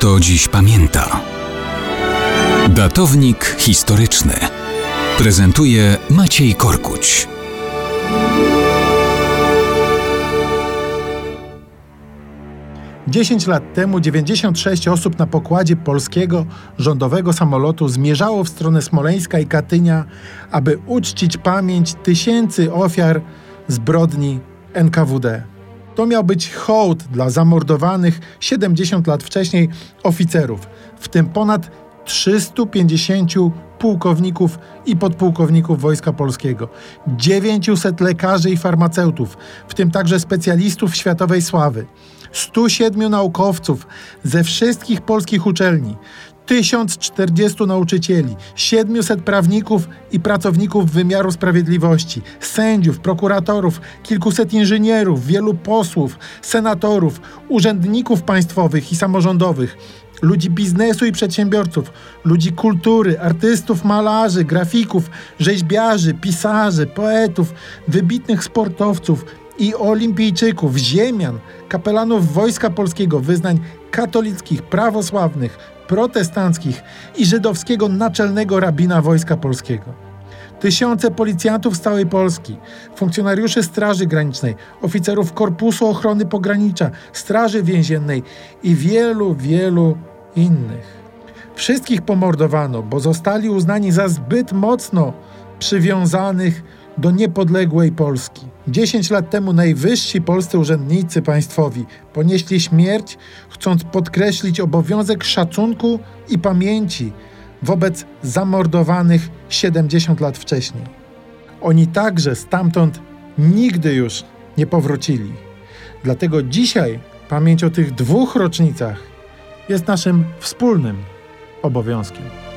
kto dziś pamięta. Datownik historyczny prezentuje Maciej Korkuć. Dziesięć lat temu 96 osób na pokładzie polskiego rządowego samolotu zmierzało w stronę Smoleńska i Katynia, aby uczcić pamięć tysięcy ofiar zbrodni NKWD. To miał być hołd dla zamordowanych 70 lat wcześniej oficerów, w tym ponad 350 pułkowników i podpułkowników Wojska Polskiego, 900 lekarzy i farmaceutów, w tym także specjalistów światowej sławy, 107 naukowców ze wszystkich polskich uczelni, 1040 nauczycieli, 700 prawników i pracowników wymiaru sprawiedliwości, sędziów, prokuratorów, kilkuset inżynierów, wielu posłów, senatorów, urzędników państwowych i samorządowych, ludzi biznesu i przedsiębiorców, ludzi kultury, artystów, malarzy, grafików, rzeźbiarzy, pisarzy, poetów, wybitnych sportowców i olimpijczyków, ziemian, kapelanów Wojska Polskiego, wyznań katolickich, prawosławnych, protestanckich i żydowskiego naczelnego rabina Wojska Polskiego. Tysiące policjantów z całej Polski, funkcjonariuszy Straży Granicznej, oficerów Korpusu Ochrony Pogranicza, Straży Więziennej i wielu, wielu innych. Wszystkich pomordowano, bo zostali uznani za zbyt mocno przywiązanych do niepodległej Polski. Dziesięć lat temu najwyżsi polscy urzędnicy państwowi ponieśli śmierć, chcąc podkreślić obowiązek szacunku i pamięci wobec zamordowanych 70 lat wcześniej. Oni także stamtąd nigdy już nie powrócili. Dlatego dzisiaj pamięć o tych dwóch rocznicach jest naszym wspólnym obowiązkiem.